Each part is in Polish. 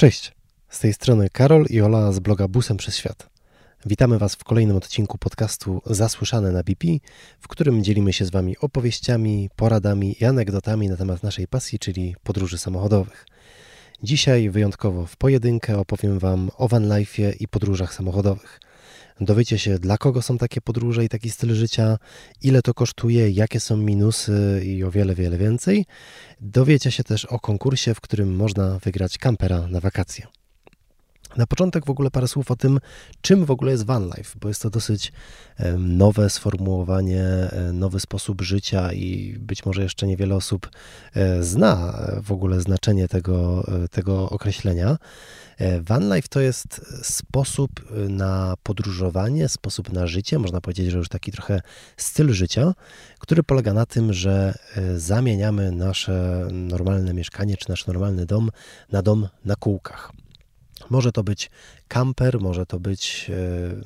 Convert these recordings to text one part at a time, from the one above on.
Cześć, z tej strony Karol i Ola z bloga Busem przez Świat. Witamy Was w kolejnym odcinku podcastu Zasłyszane na BP, w którym dzielimy się z Wami opowieściami, poradami i anegdotami na temat naszej pasji, czyli podróży samochodowych. Dzisiaj wyjątkowo w pojedynkę opowiem Wam o vanlife'ie i podróżach samochodowych – Dowiecie się, dla kogo są takie podróże i taki styl życia, ile to kosztuje, jakie są minusy i o wiele, wiele więcej. Dowiecie się też o konkursie, w którym można wygrać kampera na wakacje. Na początek w ogóle parę słów o tym, czym w ogóle jest van life, bo jest to dosyć nowe sformułowanie, e, nowy sposób życia i być może jeszcze niewiele osób e, zna w ogóle znaczenie tego, e, tego określenia. Van life to jest sposób na podróżowanie, sposób na życie, można powiedzieć, że już taki trochę styl życia, który polega na tym, że zamieniamy nasze normalne mieszkanie czy nasz normalny dom na dom na kółkach. Może to być kamper, może to być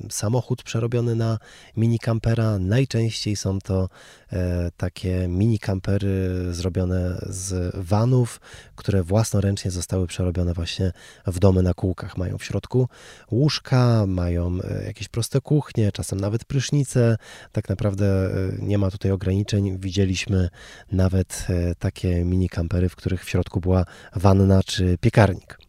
e, samochód przerobiony na mini kampera. Najczęściej są to e, takie mini kampery zrobione z vanów, które własnoręcznie zostały przerobione właśnie w domy na kółkach. Mają w środku łóżka, mają e, jakieś proste kuchnie, czasem nawet prysznice. Tak naprawdę nie ma tutaj ograniczeń. Widzieliśmy nawet takie mini kampery, w których w środku była wanna czy piekarnik.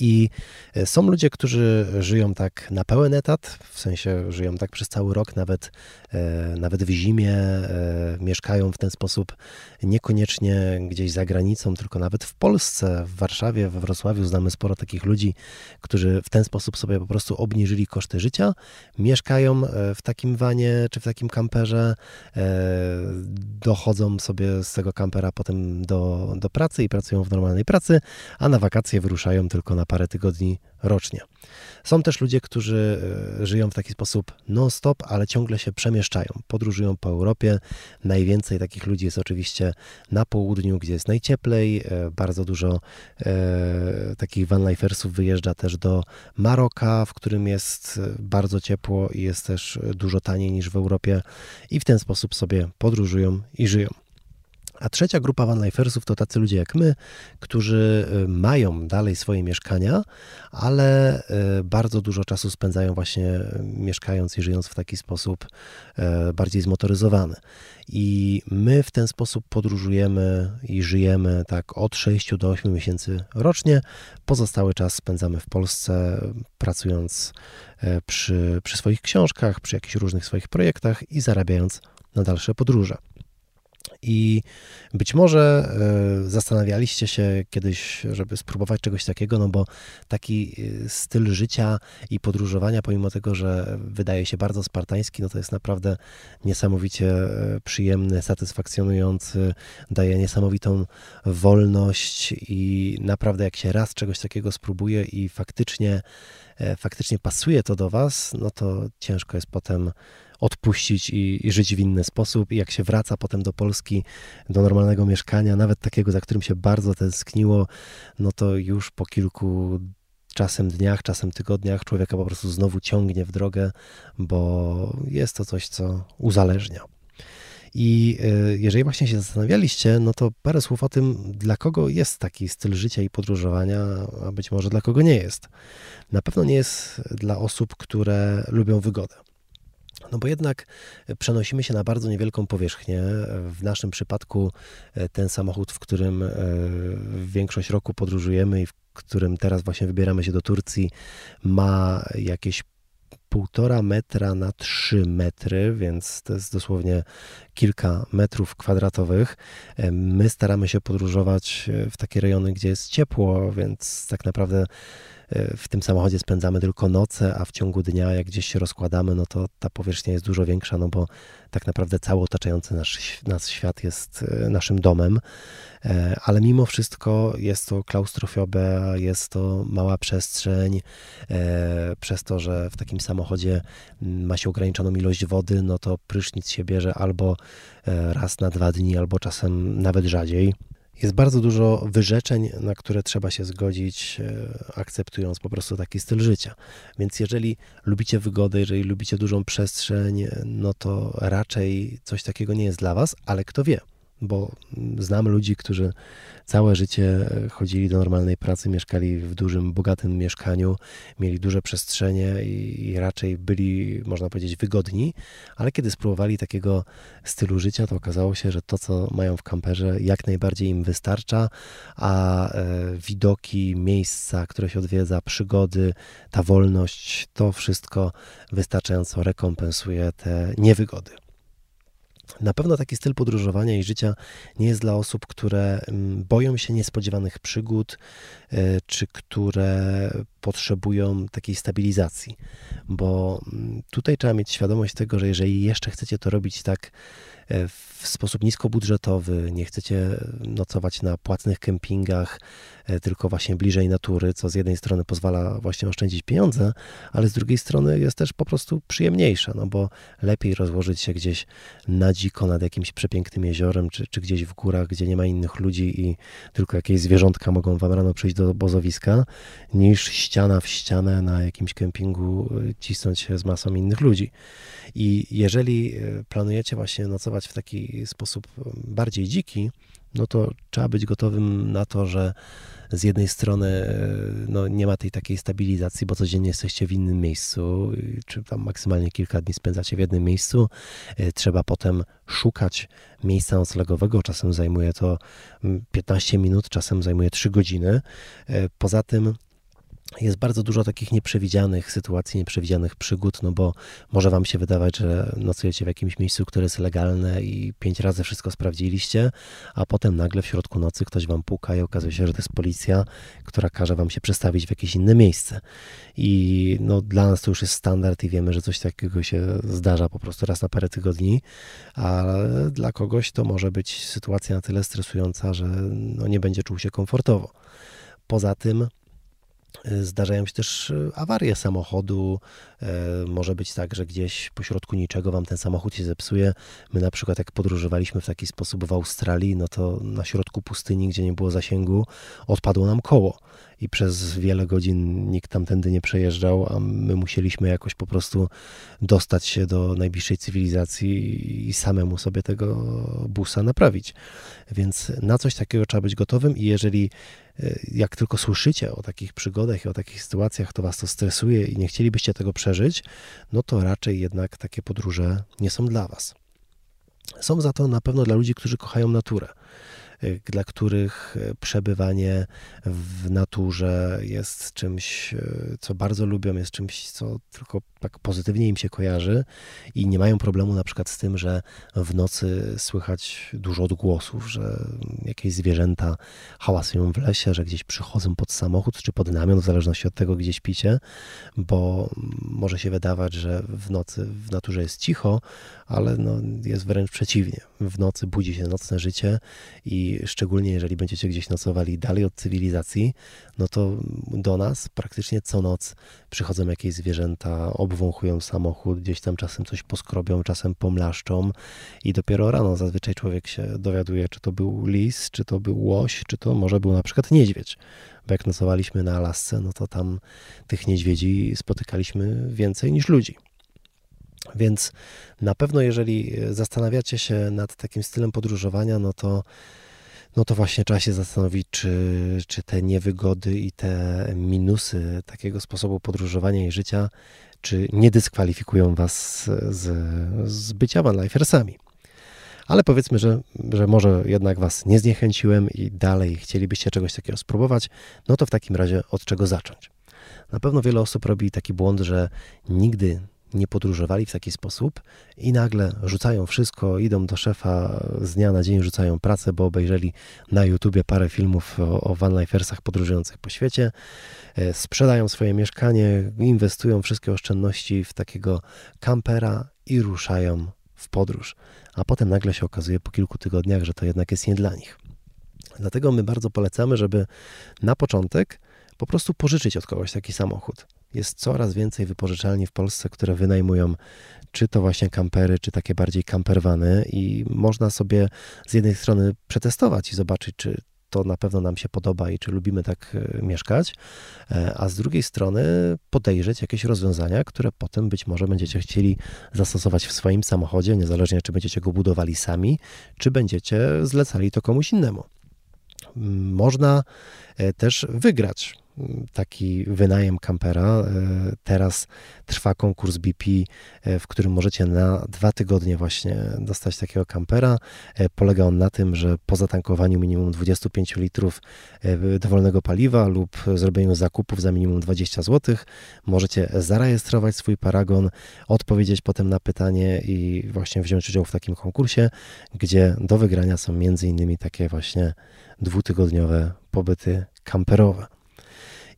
I e, są ludzie, którzy żyją tak na pełen etat, w sensie żyją tak przez cały rok, nawet, e, nawet w zimie, e, mieszkają w ten sposób niekoniecznie gdzieś za granicą, tylko nawet w Polsce, w Warszawie, we Wrocławiu znamy sporo takich ludzi, którzy w ten sposób sobie po prostu obniżyli koszty życia, mieszkają w takim wanie czy w takim kamperze, dochodzą sobie z tego kampera potem do, do pracy i pracują w normalnej pracy, a na wakacje wyruszają tylko na parę tygodni rocznie. Są też ludzie, którzy e, żyją w taki sposób non-stop, ale ciągle się przemieszczają, podróżują po Europie. Najwięcej takich ludzi jest oczywiście na południu, gdzie jest najcieplej. E, bardzo dużo e, takich vanlifersów wyjeżdża też do Maroka, w którym jest bardzo ciepło i jest też dużo taniej niż w Europie i w ten sposób sobie podróżują i żyją. A trzecia grupa vanlifersów to tacy ludzie jak my, którzy y, mają dalej swoje mieszkania, ale y, bardzo dużo czasu spędzają właśnie y, mieszkając i żyjąc w taki sposób bardziej zmotoryzowany. I my w ten sposób podróżujemy i żyjemy tak od 6 do 8 miesięcy rocznie. Pozostały czas spędzamy w Polsce, pracując przy, przy swoich książkach, przy jakichś różnych swoich projektach i zarabiając na dalsze podróże. I być może e, zastanawialiście się kiedyś, żeby spróbować czegoś takiego, no bo taki e, styl życia i podróżowania, pomimo tego, że wydaje się bardzo spartański, no to jest naprawdę niesamowicie e, przyjemny, satysfakcjonujący, daje niesamowitą wolność i naprawdę jak się raz czegoś takiego spróbuje i faktycznie, faktycznie pasuje to do Was, no to ciężko jest potem odpuścić i, i, żyć w inny sposób. I jak się wraca potem do Polski, do normalnego mieszkania, nawet takiego, za którym się bardzo tęskniło, no to już po kilku czasem dniach, czasem tygodniach człowieka po prostu znowu ciągnie w drogę, bo jest to coś, co uzależnia. I e, jeżeli właśnie się zastanawialiście, no to parę słów o tym, dla kogo jest taki styl życia i podróżowania, a być może dla kogo nie jest. Na pewno nie jest dla osób, które lubią wygodę. No bo jednak przenosimy się na bardzo niewielką powierzchnię. W naszym przypadku e, ten samochód, w którym e, większość roku podróżujemy i w którym teraz właśnie wybieramy się do Turcji, ma jakieś półtora metra na trzy metry, więc to jest dosłownie kilka metrów kwadratowych. E, my staramy się podróżować w takie rejony, gdzie jest ciepło, więc tak naprawdę w tym samochodzie spędzamy tylko noce, a w ciągu dnia, jak gdzieś się rozkładamy, no to ta powierzchnia jest dużo większa, no bo tak naprawdę cały otaczający nas, nas świat jest e, naszym domem. E, ale mimo wszystko jest to klaustrofobia, jest to mała przestrzeń. E, przez to, że w takim samochodzie ma się ograniczoną ilość wody, no to prysznic się bierze albo raz na dwa dni, albo czasem nawet rzadziej. Jest bardzo dużo wyrzeczeń, na które trzeba się zgodzić, e, akceptując po prostu taki styl życia. Więc jeżeli lubicie wygodę, jeżeli lubicie dużą przestrzeń, no to raczej coś takiego nie jest dla Was, ale kto wie, bo znam ludzi, którzy całe życie chodzili do normalnej pracy, mieszkali w dużym, bogatym mieszkaniu, mieli duże przestrzenie i, raczej byli, można powiedzieć, wygodni, ale kiedy spróbowali takiego stylu życia, to okazało się, że to, co mają w kamperze, jak najbardziej im wystarcza, a e, widoki, miejsca, które się odwiedza, przygody, ta wolność, to wszystko wystarczająco rekompensuje te niewygody. Na pewno taki styl podróżowania i życia nie jest dla osób, które mm, boją się niespodziewanych przygód, e, czy które potrzebują takiej stabilizacji, bo mm, tutaj trzeba mieć świadomość tego, że jeżeli jeszcze chcecie to robić tak w sposób niskobudżetowy, nie chcecie nocować na płatnych kempingach, e, tylko właśnie bliżej natury, co z jednej strony pozwala właśnie oszczędzić pieniądze, ale z drugiej strony jest też po prostu przyjemniejsze, no bo lepiej rozłożyć się gdzieś na dziko nad jakimś przepięknym jeziorem, czy, czy gdzieś w górach, gdzie nie ma innych ludzi i tylko jakieś zwierzątka mogą wam rano przyjść do obozowiska, niż ściana w ścianę na jakimś kempingu e, cisnąć się z masą innych ludzi. I jeżeli e, planujecie właśnie nocować w taki sposób bardziej dziki, no to trzeba być gotowym na to, że z jednej strony e, no, nie ma tej takiej stabilizacji, bo codziennie jesteście w innym miejscu, czy tam maksymalnie kilka dni spędzacie w jednym miejscu. Trzeba potem szukać miejsca noclegowego, czasem zajmuje to 15 mm, minut, czasem zajmuje 3 godziny. Poza tym jest bardzo dużo takich nieprzewidzianych sytuacji, nieprzewidzianych przygód, no bo może wam się wydawać, że nocujecie w jakimś miejscu, które jest legalne i pięć razy wszystko sprawdziliście, a potem nagle w środku nocy ktoś wam puka i okazuje się, że to jest policja, która każe wam się przestawić w jakieś inne miejsce. I no, dla nas to już jest standard i wiemy, że coś takiego się zdarza po prostu raz na parę tygodni, a dla kogoś to może być sytuacja na tyle stresująca, że no, nie będzie czuł się komfortowo. Poza tym, zdarzają się też y, awarie samochodu. E, może być tak, że gdzieś pośrodku niczego wam ten samochód się zepsuje. My na przykład jak podróżowaliśmy w taki sposób w Australii, no to na środku pustyni, gdzie nie było zasięgu, odpadło nam koło i przez wiele godzin nikt tamtędy nie przejeżdżał, a my musieliśmy jakoś po prostu dostać się do najbliższej cywilizacji i samemu sobie tego busa naprawić. Więc na coś takiego trzeba być gotowym i jeżeli e, jak tylko słyszycie o takich przygodach i o takich sytuacjach, to was to stresuje i nie chcielibyście tego przeżyć, no to raczej jednak takie podróże nie są dla was. Są za to na pewno dla ludzi, którzy kochają naturę. Dla których y, przebywanie w naturze jest czymś, y, co bardzo lubią, jest czymś, co tylko tak pozytywnie im się kojarzy i nie mają problemu na przykład z tym, że w nocy słychać dużo odgłosów, że jakieś zwierzęta hałasują w lesie, że gdzieś przychodzą pod samochód czy pod namiot, w zależności od tego, gdzie śpicie, bo może się wydawać, że w nocy w naturze jest cicho, ale no, jest wręcz przeciwnie. W nocy budzi się nocne życie i szczególnie jeżeli będziecie gdzieś nocowali dalej od cywilizacji, no to do nas praktycznie co noc przychodzą jakieś zwierzęta, obwąchują samochód, gdzieś tam czasem coś poskrobią, czasem pomlaszczą i dopiero rano zazwyczaj człowiek się dowiaduje, czy to był lis, czy to był łoś, czy to może był na przykład niedźwiedź. Bo jak nocowaliśmy na Alasce, no to tam tych niedźwiedzi spotykaliśmy więcej niż ludzi. Więc na pewno, jeżeli zastanawiacie się nad takim stylem podróżowania, no to no to właśnie trzeba się zastanowić, czy, czy te niewygody i te minusy takiego sposobu podróżowania i życia, czy nie dyskwalifikują was z, z bycia vanlifersami. Ale powiedzmy, że, że może jednak was nie zniechęciłem i dalej chcielibyście czegoś takiego spróbować, no to w takim razie od czego zacząć? Na pewno wiele osób robi taki błąd, że nigdy nie podróżowali w taki sposób i nagle rzucają wszystko, idą do szefa z dnia na dzień, rzucają pracę, bo obejrzeli na YouTubie parę filmów o, o vanlifersach podróżujących po świecie, e, sprzedają swoje mieszkanie, inwestują wszystkie oszczędności w takiego kampera i ruszają w podróż. A potem nagle się okazuje po kilku tygodniach, że to jednak jest nie dla nich. Dlatego my bardzo polecamy, żeby na początek po prostu pożyczyć od kogoś taki samochód jest coraz więcej wypożyczalni w Polsce, które wynajmują czy to właśnie kampery, czy takie bardziej kamperwany i można sobie z jednej strony przetestować i zobaczyć, czy to na pewno nam się podoba i czy lubimy tak e, mieszkać, e, a z drugiej strony podejrzeć jakieś rozwiązania, które potem być może będziecie chcieli zastosować w swoim samochodzie, niezależnie czy będziecie go budowali sami, czy będziecie zlecali to komuś innemu. Można też wygrać taki wynajem kampera. E, teraz trwa konkurs BP, e, w którym możecie na dwa tygodnie właśnie dostać takiego kampera. E, polega on na tym, że po zatankowaniu minimum 25 litrów dowolnego paliwa lub zrobieniu zakupów za minimum 20 zł możecie zarejestrować swój paragon, odpowiedzieć potem na pytanie i właśnie wziąć udział w takim konkursie, gdzie do wygrania są między innymi takie właśnie dwutygodniowe pobyty kamperowe.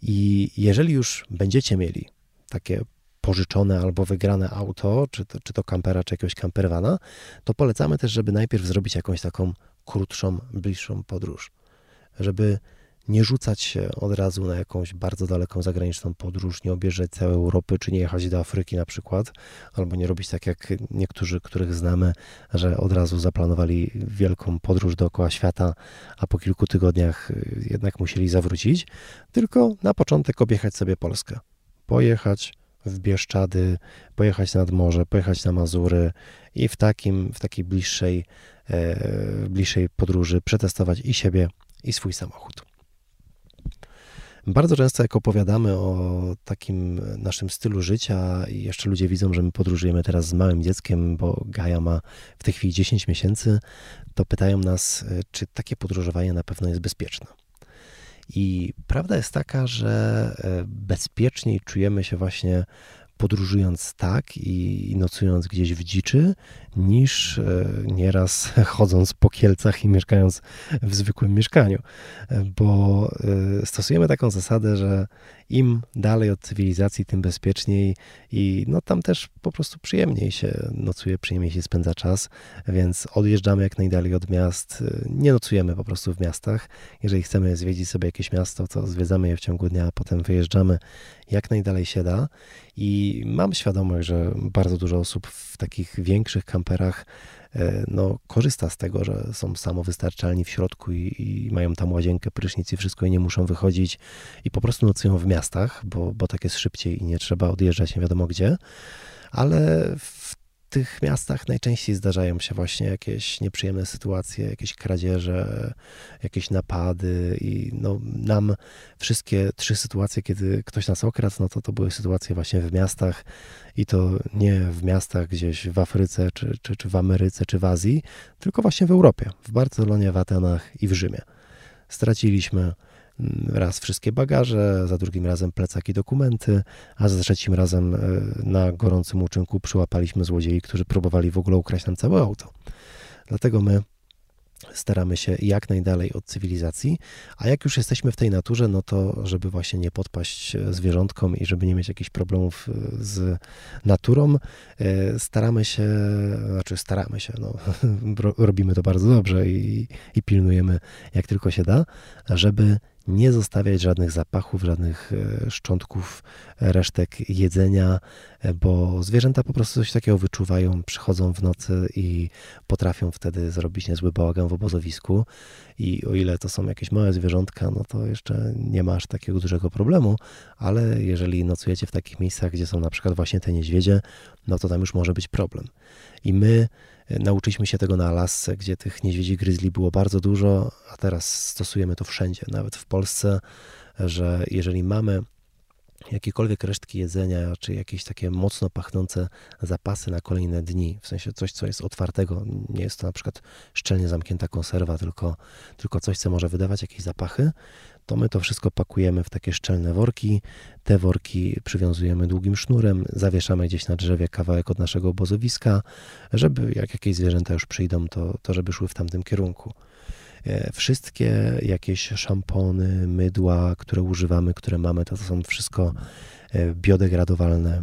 I jeżeli już będziecie mieli takie pożyczone albo wygrane auto, czy to, czy to kampera, czy jakiegoś campervana, to polecamy też, żeby najpierw zrobić jakąś taką krótszą, bliższą podróż. Żeby nie rzucać się od razu na jakąś bardzo daleką zagraniczną podróż, nie objeżdżać całej Europy, czy nie jechać do Afryki na przykład, albo nie robić tak jak niektórzy, których znamy, że od razu zaplanowali wielką podróż dookoła świata, a po kilku tygodniach y, jednak musieli zawrócić, tylko na początek objechać sobie Polskę. Pojechać w Bieszczady, pojechać nad morze, pojechać na Mazury i w, takim, w takiej bliższej, e, bliższej podróży przetestować i siebie, i swój samochód. Bardzo często, jak opowiadamy o takim naszym stylu życia, i jeszcze ludzie widzą, że my podróżujemy teraz z małym dzieckiem, bo Gaja ma w tej chwili 10 miesięcy, to pytają nas, czy takie podróżowanie na pewno jest bezpieczne. I prawda jest taka, że e, bezpieczniej czujemy się właśnie podróżując tak i nocując gdzieś w dziczy, niż e, nieraz chodząc po Kielcach i mieszkając w zwykłym mieszkaniu. E, bo e, stosujemy taką zasadę, że im dalej od cywilizacji, tym bezpieczniej i no tam też po prostu przyjemniej się nocuje, przyjemniej się spędza czas, więc odjeżdżamy jak najdalej od miast, nie nocujemy po prostu w miastach. Jeżeli chcemy zwiedzić sobie jakieś miasto, to zwiedzamy je w ciągu dnia, a potem wyjeżdżamy jak najdalej się da i mam świadomość, że bardzo dużo osób w takich większych kamperach e, no, korzysta z tego, że są samowystarczalni w środku i, i, mają tam łazienkę, prysznic i wszystko i nie muszą wychodzić i po prostu nocują w miastach, bo, bo tak jest szybciej i nie trzeba odjeżdżać nie wiadomo gdzie. Ale w tych miastach najczęściej zdarzają się właśnie jakieś nieprzyjemne sytuacje, jakieś kradzieże, jakieś napady i no, nam wszystkie trzy sytuacje, kiedy ktoś nas okradł, no to to były sytuacje właśnie w miastach i to nie w miastach gdzieś w Afryce, czy, czy, czy w Ameryce, czy w Azji, tylko właśnie w Europie, w Barcelonie, w Atenach i w Rzymie. Straciliśmy raz wszystkie bagaże, za drugim razem plecaki, dokumenty, a za trzecim razem e, na gorącym uczynku przyłapaliśmy złodziei, którzy próbowali w ogóle ukraść nam całe auto. Dlatego my staramy się jak najdalej od cywilizacji, a jak już jesteśmy w tej naturze, no to żeby właśnie nie podpaść e, zwierzątkom i żeby nie mieć jakichś problemów e, z naturą, staramy się, znaczy staramy się, no, robimy to bardzo dobrze i, i pilnujemy jak tylko się da, żeby nie zostawiać żadnych zapachów, żadnych e, szczątków, resztek jedzenia, e, bo zwierzęta po prostu coś takiego wyczuwają, przychodzą w nocy i potrafią wtedy zrobić niezły bałagan w obozowisku. I o ile to są jakieś małe zwierzątka, no to jeszcze nie ma aż takiego dużego problemu, ale jeżeli nocujecie w takich miejscach, gdzie są na przykład właśnie te niedźwiedzie, no to tam już może być problem. I my Nauczyliśmy się tego na Alasce, gdzie tych niedźwiedzi gryzli było bardzo dużo, a teraz stosujemy to wszędzie, nawet w Polsce, że jeżeli mamy jakiekolwiek resztki jedzenia, czy jakieś takie mocno pachnące zapasy na kolejne dni, w sensie coś, co jest otwartego, nie jest to na przykład szczelnie zamknięta konserwa, tylko, tylko coś, co może wydawać jakieś zapachy, to my to wszystko pakujemy w takie szczelne worki. Te worki przywiązujemy długim sznurem, zawieszamy gdzieś na drzewie kawałek od naszego obozowiska, żeby jak jakieś zwierzęta już przyjdą, to, to żeby szły w tamtym kierunku. E, wszystkie jakieś szampony, mydła, które używamy, które mamy, to, to są wszystko e, biodegradowalne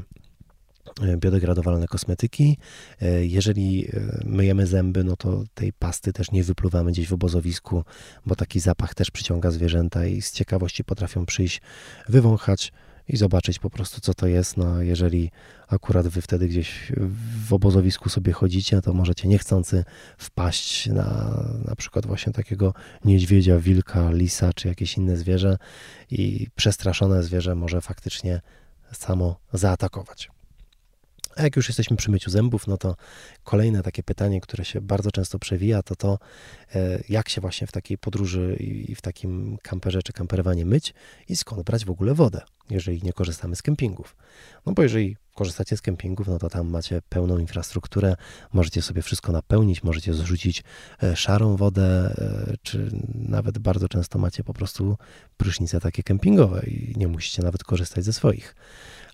biodegradowalne kosmetyki. E, jeżeli e, myjemy zęby, no to tej pasty też nie wypluwamy gdzieś w obozowisku, bo taki zapach też przyciąga zwierzęta i z ciekawości potrafią przyjść, wywąchać i zobaczyć po prostu, co to jest. No, jeżeli akurat wy wtedy gdzieś w obozowisku sobie chodzicie, to możecie niechcący wpaść na na przykład właśnie takiego niedźwiedzia, wilka, lisa czy jakieś inne zwierzę i przestraszone zwierzę może faktycznie samo zaatakować. A jak już jesteśmy przy myciu zębów, no to kolejne takie pytanie, które się bardzo często przewija, to to, e, jak się właśnie w takiej podróży i w takim kamperze czy kamperowanie myć i skąd brać w ogóle wodę, jeżeli nie korzystamy z kempingów. No bo jeżeli korzystacie z kempingów, no to tam macie pełną infrastrukturę, możecie sobie wszystko napełnić, możecie zrzucić e, szarą wodę, e, czy nawet bardzo często macie po prostu prysznice takie kempingowe i nie musicie nawet korzystać ze swoich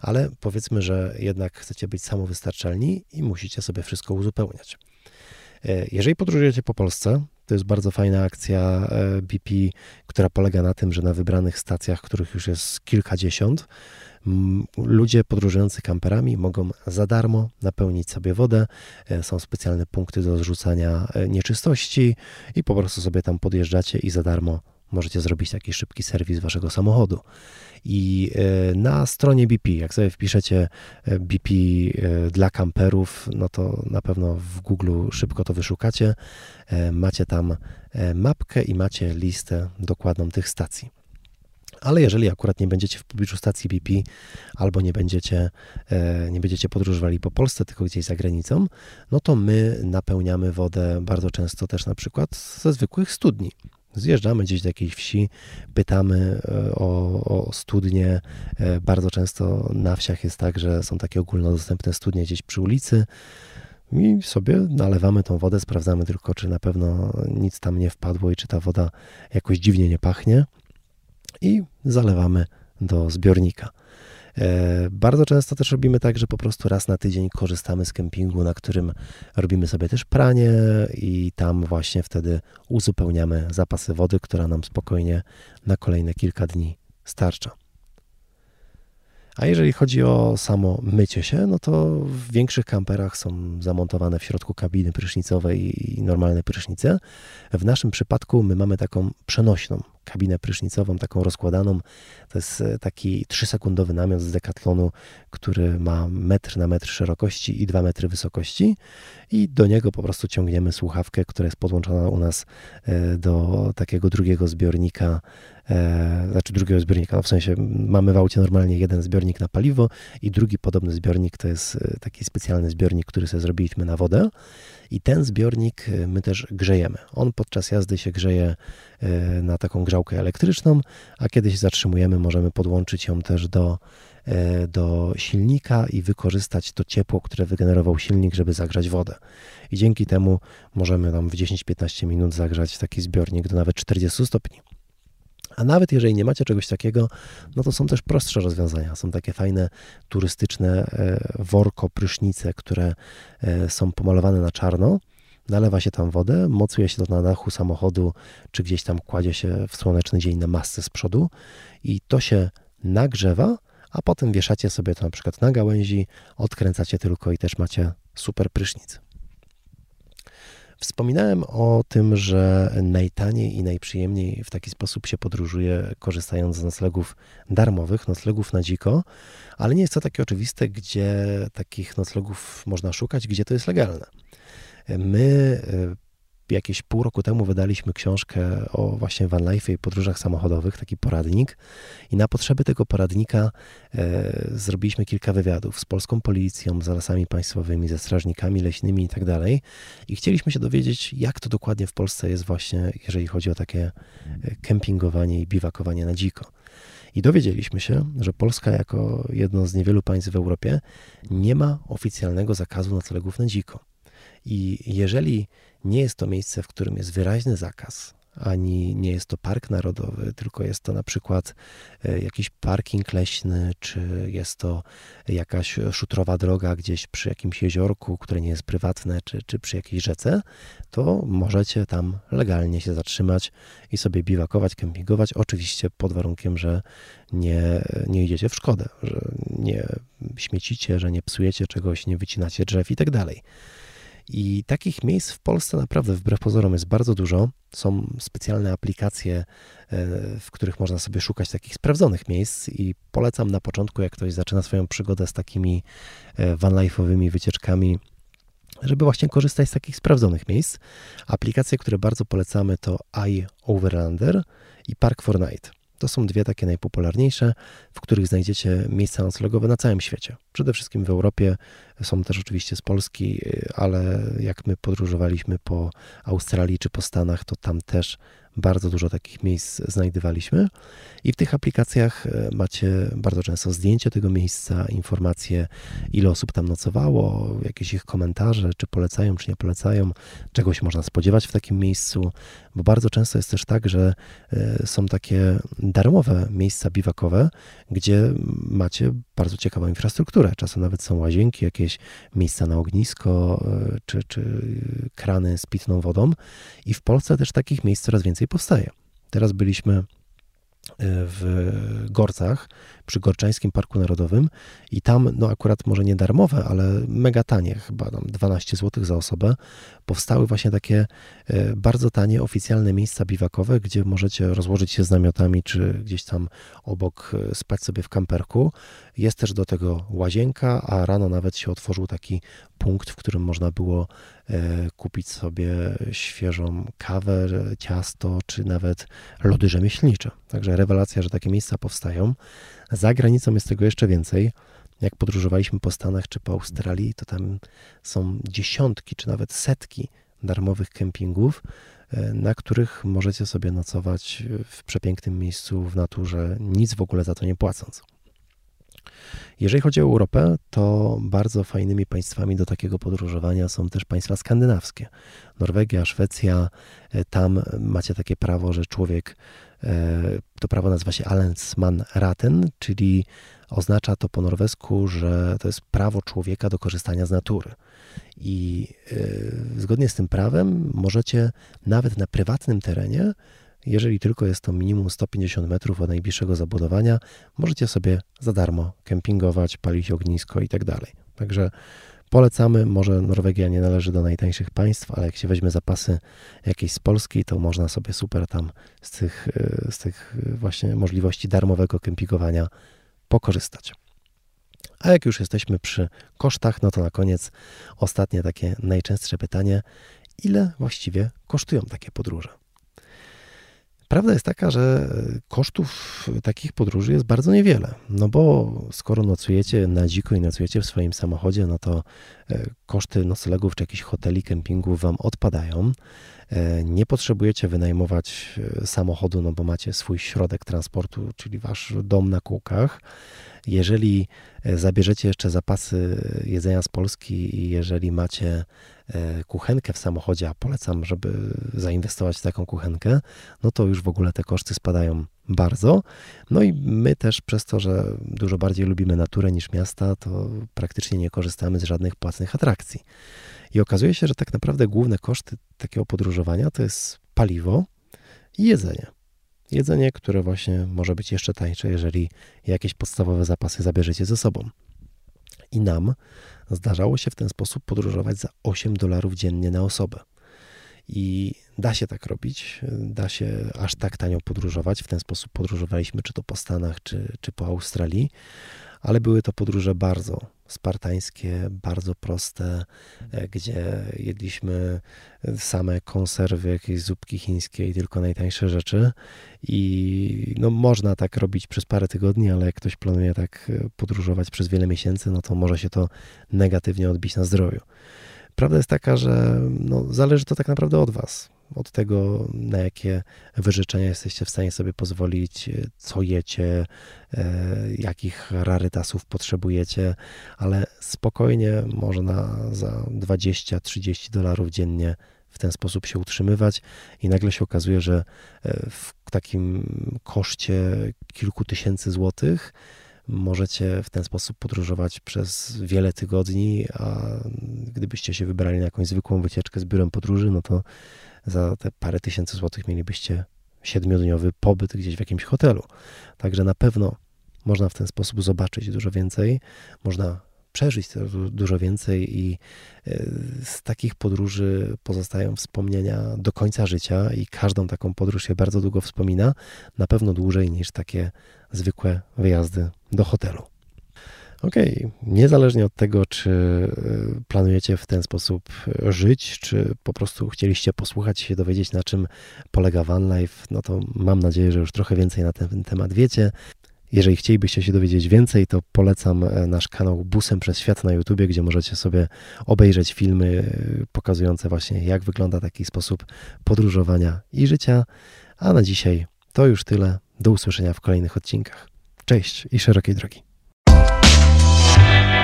ale powiedzmy, że jednak chcecie być samowystarczalni i musicie sobie wszystko uzupełniać. E, jeżeli podróżujecie po Polsce, to jest bardzo fajna akcja e, BP, która polega na tym, że na wybranych stacjach, których już jest kilkadziesiąt, ludzie podróżujący kamperami mogą za darmo napełnić sobie wodę. E, są specjalne punkty do zrzucania nieczystości i po prostu sobie tam podjeżdżacie i za darmo możecie zrobić taki szybki serwis waszego samochodu. I e, na stronie BP, jak sobie wpiszecie e, BP e, dla kamperów, no to na pewno w Google szybko to wyszukacie. Macie tam mapkę i macie listę dokładną tych stacji. Ale jeżeli akurat nie będziecie w pobliżu stacji BP albo nie będziecie, nie będziecie podróżowali po Polsce, tylko gdzieś za granicą, no to my napełniamy wodę bardzo często też na przykład ze zwykłych studni. Zjeżdżamy gdzieś do jakiejś wsi, pytamy e, o, o studnie. E, bardzo często na wsiach jest tak, że są takie ogólnodostępne studnie gdzieś przy ulicy i sobie nalewamy tą wodę, sprawdzamy tylko, czy na pewno nic tam nie wpadło i czy ta woda jakoś dziwnie nie pachnie i zalewamy do zbiornika. E, bardzo często też robimy tak, że po prostu raz na tydzień korzystamy z kempingu, na którym robimy sobie też pranie i tam właśnie wtedy uzupełniamy zapasy wody, która nam spokojnie na kolejne kilka dni starcza. A jeżeli chodzi o samo mycie się, no to w większych kamperach są zamontowane w środku kabiny prysznicowej i normalne prysznice. W naszym przypadku my mamy taką przenośną kabinę prysznicową, taką rozkładaną. To jest e, taki trzysekundowy namiot z Decathlonu, który ma metr na metr szerokości i dwa metry wysokości i do niego po prostu ciągniemy słuchawkę, która jest podłączona u nas e, do takiego drugiego zbiornika, e, znaczy drugiego zbiornika, no w sensie mamy w aucie normalnie jeden zbiornik na paliwo i drugi podobny zbiornik to jest taki specjalny zbiornik, który sobie zrobiliśmy na wodę i ten zbiornik my też grzejemy. On podczas jazdy się grzeje na taką grzałkę elektryczną, a kiedy się zatrzymujemy, możemy podłączyć ją też do, e, do silnika i wykorzystać to ciepło, które wygenerował silnik, żeby zagrzać wodę. I dzięki temu możemy tam w 10-15 minut zagrzać taki zbiornik do nawet 40 stopni. A nawet jeżeli nie macie czegoś takiego, no to są też prostsze rozwiązania. Są takie fajne turystyczne e, worko, prysznice, które e, są pomalowane na czarno nalewa się tam wodę, mocuje się to na dachu samochodu, czy gdzieś tam kładzie się w słoneczny dzień na masce z przodu i to się nagrzewa, a potem wieszacie sobie to na przykład na gałęzi, odkręcacie tylko i też macie super prysznic. Wspominałem o tym, że najtaniej i najprzyjemniej w taki sposób się podróżuje, korzystając z noclegów darmowych, noclegów na dziko, ale nie jest to takie oczywiste, gdzie takich noclegów można szukać, gdzie to jest legalne. My e, jakieś pół roku temu wydaliśmy książkę o właśnie van life i podróżach samochodowych, taki poradnik. I na potrzeby tego poradnika e, zrobiliśmy kilka wywiadów z polską policją, z lasami państwowymi, ze strażnikami leśnymi i tak dalej. I chcieliśmy się dowiedzieć, jak to dokładnie w Polsce jest właśnie, jeżeli chodzi o takie e, kempingowanie i biwakowanie na dziko. I dowiedzieliśmy się, że Polska, jako jedno z niewielu państw w Europie, nie ma oficjalnego zakazu noclegów na dziko. I jeżeli nie jest to miejsce, w którym jest wyraźny zakaz, ani nie jest to park narodowy, tylko jest to na przykład e, jakiś parking leśny, czy jest to jakaś szutrowa droga gdzieś przy jakimś jeziorku, które nie jest prywatne, czy, czy przy jakiejś rzece, to możecie tam legalnie się zatrzymać i sobie biwakować, kempingować, oczywiście pod warunkiem, że nie, nie idziecie w szkodę, że nie śmiecicie, że nie psujecie czegoś, nie wycinacie drzew i tak dalej. I takich miejsc w Polsce naprawdę wbrew pozorom jest bardzo dużo. Są specjalne aplikacje, e, w których można sobie szukać takich sprawdzonych miejsc i polecam na początku, jak ktoś zaczyna swoją przygodę z takimi e, vanlife'owymi wycieczkami, żeby właśnie korzystać z takich sprawdzonych miejsc. Aplikacje, które bardzo polecamy to iOverlander i Park 4 Night. To są dwie takie najpopularniejsze, w których znajdziecie miejsca noclegowe na całym świecie. Przede wszystkim w Europie, są też oczywiście z Polski, ale jak my podróżowaliśmy po Australii czy po Stanach, to tam też bardzo dużo takich miejsc znajdywaliśmy. I w tych aplikacjach e, macie bardzo często zdjęcie tego miejsca, informacje, ile osób tam nocowało, jakieś ich komentarze, czy polecają, czy nie polecają, czegoś można spodziewać w takim miejscu, bo bardzo często jest też tak, że e, są takie darmowe miejsca biwakowe, gdzie macie bardzo ciekawą infrastrukturę. Czasem nawet są łazienki, jakieś miejsca na ognisko, e, czy, czy krany z pitną wodą. I w Polsce też takich miejsc coraz więcej powstaje. Teraz byliśmy w Gorcach, przy Gorczańskim Parku Narodowym i tam, no akurat może nie darmowe, ale mega tanie, chyba tam 12 zł za osobę, powstały właśnie takie e, bardzo tanie, oficjalne miejsca biwakowe, gdzie możecie rozłożyć się z namiotami, czy gdzieś tam obok e, spać sobie w kamperku. Jest też do tego łazienka, a rano nawet się otworzył taki punkt, w którym można było e, kupić sobie świeżą kawę, ciasto, czy nawet lody rzemieślnicze. Także rewelacja, że takie miejsca powstają. Za granicą jest tego jeszcze więcej. Jak podróżowaliśmy po Stanach czy po Australii, to tam są dziesiątki czy nawet setki darmowych kempingów, e, na których możecie sobie nocować w przepięknym miejscu w naturze, nic w ogóle za to nie płacąc. Jeżeli chodzi o Europę, to bardzo fajnymi państwami do takiego podróżowania są też państwa skandynawskie. Norwegia, Szwecja, e, tam macie takie prawo, że człowiek, e, to prawo nazywa się Allensman Raten, czyli oznacza to po norwesku, że to jest prawo człowieka do korzystania z natury. I e, zgodnie z tym prawem możecie nawet na prywatnym terenie jeżeli tylko jest to minimum 150 metrów od najbliższego zabudowania, możecie sobie za darmo kempingować, palić ognisko i tak. Także polecamy. Może Norwegia nie należy do najtańszych państw, ale jak się weźmie zapasy jakieś z Polski, to można sobie super tam z tych, e, z tych właśnie możliwości darmowego kempingowania pokorzystać. A jak już jesteśmy przy kosztach, no to na koniec ostatnie takie najczęstsze pytanie: ile właściwie kosztują takie podróże? Prawda jest taka, że kosztów takich podróży jest bardzo niewiele. No bo skoro nocujecie na dziko i nocujecie w swoim samochodzie, no to e, koszty noclegów czy jakichś hoteli, kempingów wam odpadają. E, nie potrzebujecie wynajmować e, samochodu, no bo macie swój środek transportu, czyli wasz dom na kółkach. Jeżeli zabierzecie jeszcze zapasy jedzenia z Polski i jeżeli macie kuchenkę w samochodzie, a polecam, żeby zainwestować w taką kuchenkę, no to już w ogóle te koszty spadają bardzo. No i my też przez to, że dużo bardziej lubimy naturę niż miasta, to praktycznie nie korzystamy z żadnych płatnych atrakcji. I okazuje się, że tak naprawdę główne koszty takiego podróżowania to jest paliwo i jedzenie. Jedzenie, które właśnie może być jeszcze tańsze, jeżeli jakieś podstawowe zapasy zabierzecie ze sobą. I nam zdarzało się w ten sposób podróżować za 8 dolarów dziennie na osobę. I da się tak robić, da się aż tak tanio podróżować. W ten sposób podróżowaliśmy czy to po Stanach, czy, czy po Australii, ale były to podróże bardzo spartańskie, bardzo proste, e, gdzie jedliśmy same konserwy, jakieś zupki chińskie i tylko najtańsze rzeczy. I no, można tak robić przez parę tygodni, ale jak ktoś planuje tak e, podróżować przez wiele miesięcy, no to może się to negatywnie odbić na zdrowiu. Prawda jest taka, że no, zależy to tak naprawdę od Was od tego, na jakie wyrzeczenia jesteście w stanie sobie pozwolić, co jecie, e, jakich rarytasów potrzebujecie, ale spokojnie można za 20-30 dolarów dziennie w ten sposób się utrzymywać i nagle się okazuje, że e, w takim koszcie kilku tysięcy złotych możecie w ten sposób podróżować przez wiele tygodni, a gdybyście się wybrali na jakąś zwykłą wycieczkę z biurem podróży, no to za te parę tysięcy złotych mielibyście siedmiodniowy pobyt gdzieś w jakimś hotelu. Także na pewno można w ten sposób zobaczyć dużo więcej, można przeżyć dużo więcej i z takich podróży pozostają wspomnienia do końca życia i każdą taką podróż się bardzo długo wspomina, na pewno dłużej niż takie zwykłe wyjazdy do hotelu. Okay. niezależnie od tego, czy y, planujecie w ten sposób żyć, czy po prostu chcieliście posłuchać się, dowiedzieć, na czym polega van life, no to mam nadzieję, że już trochę więcej na ten temat wiecie. Jeżeli chcielibyście się dowiedzieć więcej, to polecam e, nasz kanał Busem przez Świat na YouTube, gdzie możecie sobie obejrzeć filmy e, pokazujące właśnie, jak wygląda taki sposób podróżowania i życia. A na dzisiaj to już tyle. Do usłyszenia w kolejnych odcinkach. Cześć i szerokiej drogi. Peace.